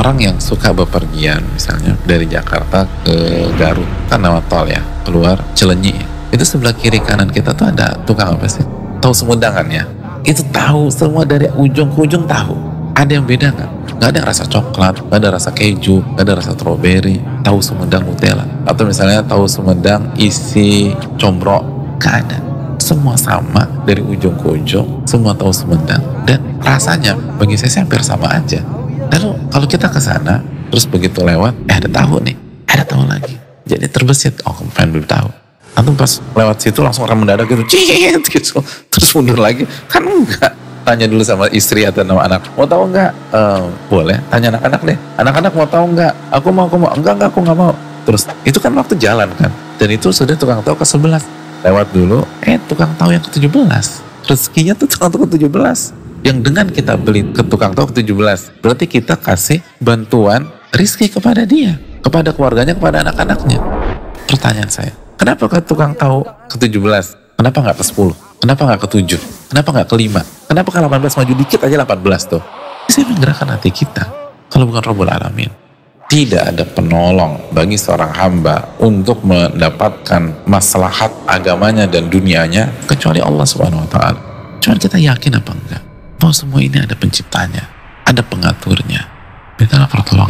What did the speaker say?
orang yang suka bepergian misalnya dari Jakarta ke Garut kan nama tol ya keluar Cilenyi itu sebelah kiri kanan kita tuh ada tukang apa sih? Tahu Sumedang kan ya? Itu tahu semua dari ujung ke ujung tahu. Ada yang beda nggak? Nggak ada rasa coklat nggak ada rasa keju nggak ada rasa strawberry. Tahu Sumedang Nutella. Atau misalnya tahu Sumedang isi combro. Nggak ada. Semua sama dari ujung ke ujung semua tahu Sumedang. Dan rasanya bagi saya sih hampir sama aja lalu kalau kita ke sana terus begitu lewat eh ada tahu nih ada tahu lagi jadi terbesit oh pengen beli tahu Antum pas lewat situ langsung orang mendadak gitu, cit gitu, terus mundur lagi. Kan enggak. Tanya dulu sama istri atau sama anak, mau tahu enggak? Uh, boleh, tanya anak-anak deh. Anak-anak mau tahu enggak? Aku mau, aku mau. Enggak, enggak, aku enggak mau. Terus itu kan waktu jalan kan. Dan itu sudah tukang tahu ke 11. Lewat dulu, eh tukang tahu yang ke 17. Rezekinya tuh tukang tahu ke 17. Yang dengan kita beli ke tukang ke 17. Berarti kita kasih bantuan rizki kepada dia. Kepada keluarganya, kepada anak-anaknya. Pertanyaan saya, Kenapa ke tukang tahu ke 17? Kenapa nggak ke 10? Kenapa nggak ke 7? Kenapa nggak ke 5? Kenapa ke 18 maju dikit aja 18 tuh? Ini menggerakkan hati kita. Kalau bukan Rabbul Alamin. Tidak ada penolong bagi seorang hamba untuk mendapatkan maslahat agamanya dan dunianya kecuali Allah Subhanahu wa taala. Cuma kita yakin apa enggak? Semua ini ada penciptanya, ada pengaturnya. Mintalah pertolongan